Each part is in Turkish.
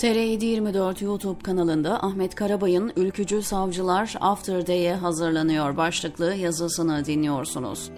TR724 YouTube kanalında Ahmet Karabay'ın Ülkücü Savcılar After Day'e hazırlanıyor başlıklı yazısını dinliyorsunuz.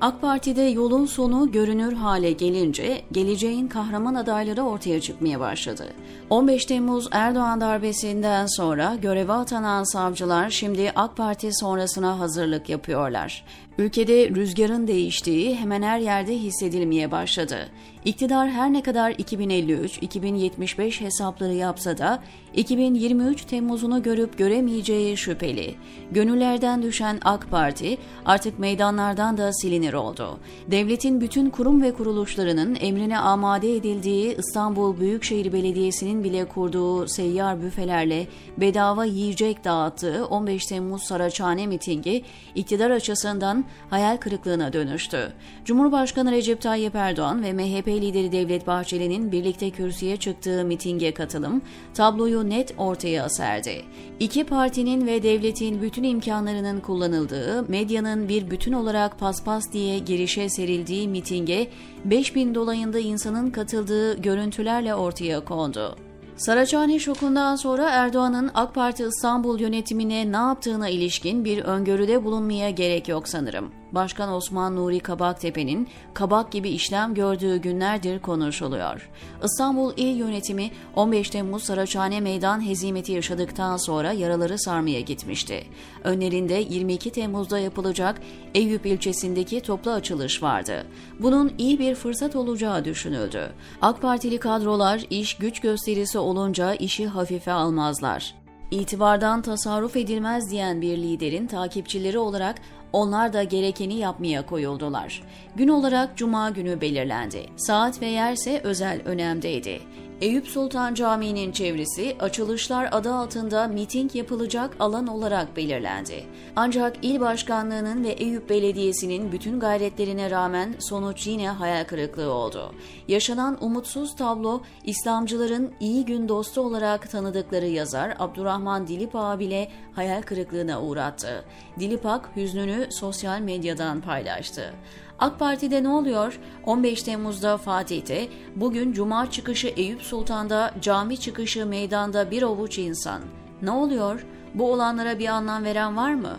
AK Parti'de yolun sonu görünür hale gelince geleceğin kahraman adayları ortaya çıkmaya başladı. 15 Temmuz Erdoğan darbesinden sonra göreve atanan savcılar şimdi AK Parti sonrasına hazırlık yapıyorlar. Ülkede rüzgarın değiştiği hemen her yerde hissedilmeye başladı. İktidar her ne kadar 2053-2075 hesapları yapsa da 2023 Temmuz'unu görüp göremeyeceği şüpheli. Gönüllerden düşen AK Parti artık meydanlardan da silinir oldu. Devletin bütün kurum ve kuruluşlarının emrine amade edildiği İstanbul Büyükşehir Belediyesi'nin bile kurduğu seyyar büfelerle bedava yiyecek dağıttığı 15 Temmuz Saraçhane mitingi iktidar açısından hayal kırıklığına dönüştü. Cumhurbaşkanı Recep Tayyip Erdoğan ve MHP lideri Devlet Bahçeli'nin birlikte kürsüye çıktığı mitinge katılım tabloyu net ortaya serdi. İki partinin ve devletin bütün imkanlarının kullanıldığı, medyanın bir bütün olarak paspas diye girişe serildiği mitinge 5000 dolayında insanın katıldığı görüntülerle ortaya kondu. Saraçhane şokundan sonra Erdoğan'ın AK Parti İstanbul yönetimine ne yaptığına ilişkin bir öngörüde bulunmaya gerek yok sanırım. Başkan Osman Nuri Kabaktepe'nin kabak gibi işlem gördüğü günlerdir konuşuluyor. İstanbul İl Yönetimi 15 Temmuz Saraçhane meydan hezimeti yaşadıktan sonra yaraları sarmaya gitmişti. Önlerinde 22 Temmuz'da yapılacak Eyüp ilçesindeki toplu açılış vardı. Bunun iyi bir fırsat olacağı düşünüldü. AK Partili kadrolar iş güç gösterisi olunca işi hafife almazlar. İtibardan tasarruf edilmez diyen bir liderin takipçileri olarak onlar da gerekeni yapmaya koyuldular. Gün olarak cuma günü belirlendi. Saat ve yerse özel önemdeydi. Eyüp Sultan Camii'nin çevresi açılışlar adı altında miting yapılacak alan olarak belirlendi. Ancak il başkanlığının ve Eyüp Belediyesi'nin bütün gayretlerine rağmen sonuç yine hayal kırıklığı oldu. Yaşanan umutsuz tablo İslamcıların iyi gün dostu olarak tanıdıkları yazar Abdurrahman Dilipağ bile hayal kırıklığına uğrattı. Dilipağ hüznünü sosyal medyadan paylaştı. AK Parti'de ne oluyor? 15 Temmuz'da Fatih'te, bugün Cuma çıkışı Eyüp Sultan'da, cami çıkışı meydanda bir avuç insan. Ne oluyor? Bu olanlara bir anlam veren var mı?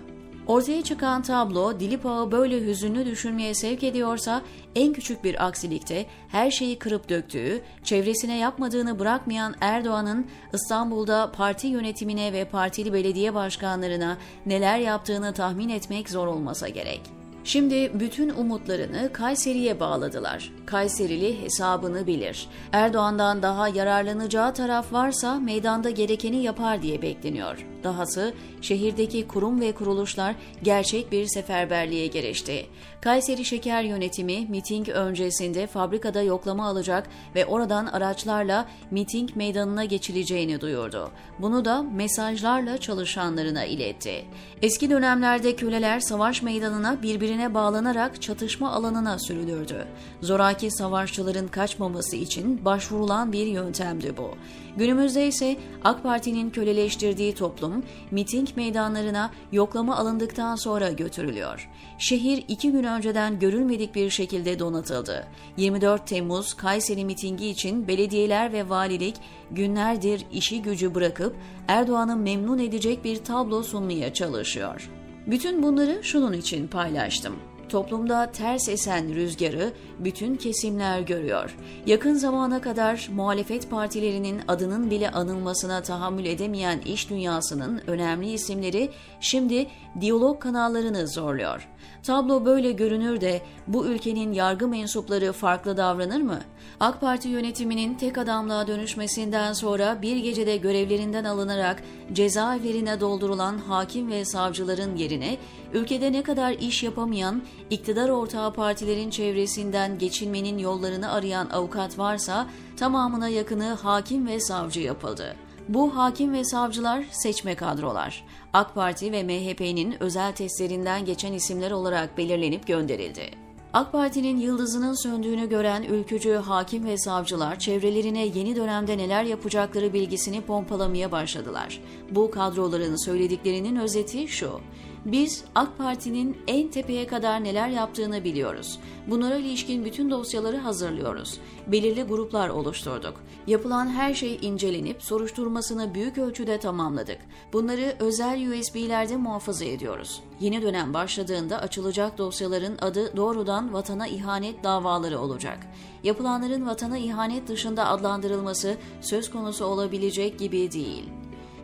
Ortaya çıkan tablo Dilip böyle hüzünlü düşünmeye sevk ediyorsa en küçük bir aksilikte her şeyi kırıp döktüğü, çevresine yapmadığını bırakmayan Erdoğan'ın İstanbul'da parti yönetimine ve partili belediye başkanlarına neler yaptığını tahmin etmek zor olmasa gerek. Şimdi bütün umutlarını Kayseri'ye bağladılar. Kayserili hesabını bilir. Erdoğan'dan daha yararlanacağı taraf varsa meydanda gerekeni yapar diye bekleniyor. Dahası şehirdeki kurum ve kuruluşlar gerçek bir seferberliğe girişti. Kayseri Şeker Yönetimi miting öncesinde fabrikada yoklama alacak ve oradan araçlarla miting meydanına geçileceğini duyurdu. Bunu da mesajlarla çalışanlarına iletti. Eski dönemlerde köleler savaş meydanına birbirine bağlanarak çatışma alanına sürülürdü. Zoraki savaşçıların kaçmaması için başvurulan bir yöntemdi bu. Günümüzde ise AK Parti'nin köleleştirdiği toplum miting meydanlarına yoklama alındıktan sonra götürülüyor. Şehir iki gün önceden görülmedik bir şekilde donatıldı. 24 Temmuz Kayseri mitingi için belediyeler ve valilik günlerdir işi gücü bırakıp Erdoğan'ı memnun edecek bir tablo sunmaya çalışıyor. Bütün bunları şunun için paylaştım. Toplumda ters esen rüzgarı bütün kesimler görüyor. Yakın zamana kadar muhalefet partilerinin adının bile anılmasına tahammül edemeyen iş dünyasının önemli isimleri şimdi diyalog kanallarını zorluyor. Tablo böyle görünür de bu ülkenin yargı mensupları farklı davranır mı? AK Parti yönetiminin tek adamlığa dönüşmesinden sonra bir gecede görevlerinden alınarak cezaevlerine doldurulan hakim ve savcıların yerine ülkede ne kadar iş yapamayan iktidar ortağı partilerin çevresinden geçinmenin yollarını arayan avukat varsa tamamına yakını hakim ve savcı yapıldı. Bu hakim ve savcılar seçme kadrolar. AK Parti ve MHP'nin özel testlerinden geçen isimler olarak belirlenip gönderildi. AK Parti'nin yıldızının söndüğünü gören ülkücü hakim ve savcılar çevrelerine yeni dönemde neler yapacakları bilgisini pompalamaya başladılar. Bu kadroların söylediklerinin özeti şu. Biz AK Parti'nin en tepeye kadar neler yaptığını biliyoruz. Bunlara ilişkin bütün dosyaları hazırlıyoruz. Belirli gruplar oluşturduk. Yapılan her şey incelenip soruşturmasını büyük ölçüde tamamladık. Bunları özel USB'lerde muhafaza ediyoruz. Yeni dönem başladığında açılacak dosyaların adı doğrudan vatana ihanet davaları olacak. Yapılanların vatana ihanet dışında adlandırılması söz konusu olabilecek gibi değil.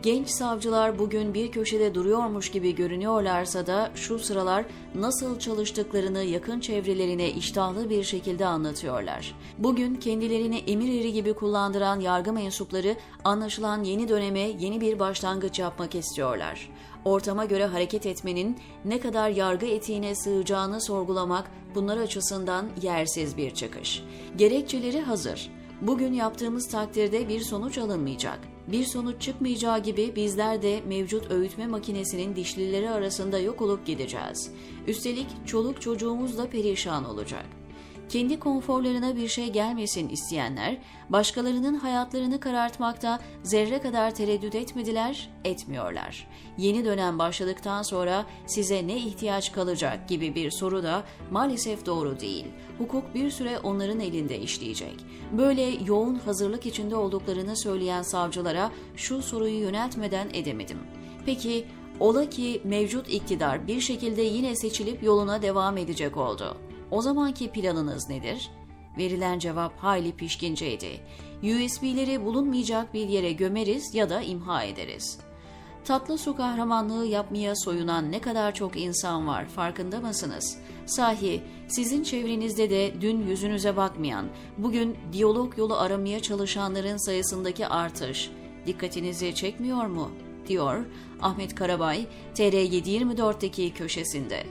Genç savcılar bugün bir köşede duruyormuş gibi görünüyorlarsa da şu sıralar nasıl çalıştıklarını yakın çevrelerine iştahlı bir şekilde anlatıyorlar. Bugün kendilerini emir eri gibi kullandıran yargı mensupları anlaşılan yeni döneme yeni bir başlangıç yapmak istiyorlar. Ortama göre hareket etmenin ne kadar yargı etiğine sığacağını sorgulamak bunlar açısından yersiz bir çıkış. Gerekçeleri hazır. Bugün yaptığımız takdirde bir sonuç alınmayacak. Bir sonuç çıkmayacağı gibi bizler de mevcut öğütme makinesinin dişlileri arasında yok olup gideceğiz. Üstelik çoluk çocuğumuz da perişan olacak. Kendi konforlarına bir şey gelmesin isteyenler, başkalarının hayatlarını karartmakta zerre kadar tereddüt etmediler, etmiyorlar. Yeni dönem başladıktan sonra size ne ihtiyaç kalacak gibi bir soru da maalesef doğru değil. Hukuk bir süre onların elinde işleyecek. Böyle yoğun hazırlık içinde olduklarını söyleyen savcılara şu soruyu yöneltmeden edemedim. Peki ola ki mevcut iktidar bir şekilde yine seçilip yoluna devam edecek oldu. O zamanki planınız nedir? Verilen cevap hayli pişkinceydi. USB'leri bulunmayacak bir yere gömeriz ya da imha ederiz. Tatlı su kahramanlığı yapmaya soyunan ne kadar çok insan var farkında mısınız? Sahi sizin çevrenizde de dün yüzünüze bakmayan, bugün diyalog yolu aramaya çalışanların sayısındaki artış dikkatinizi çekmiyor mu? diyor Ahmet Karabay TR724'deki köşesinde.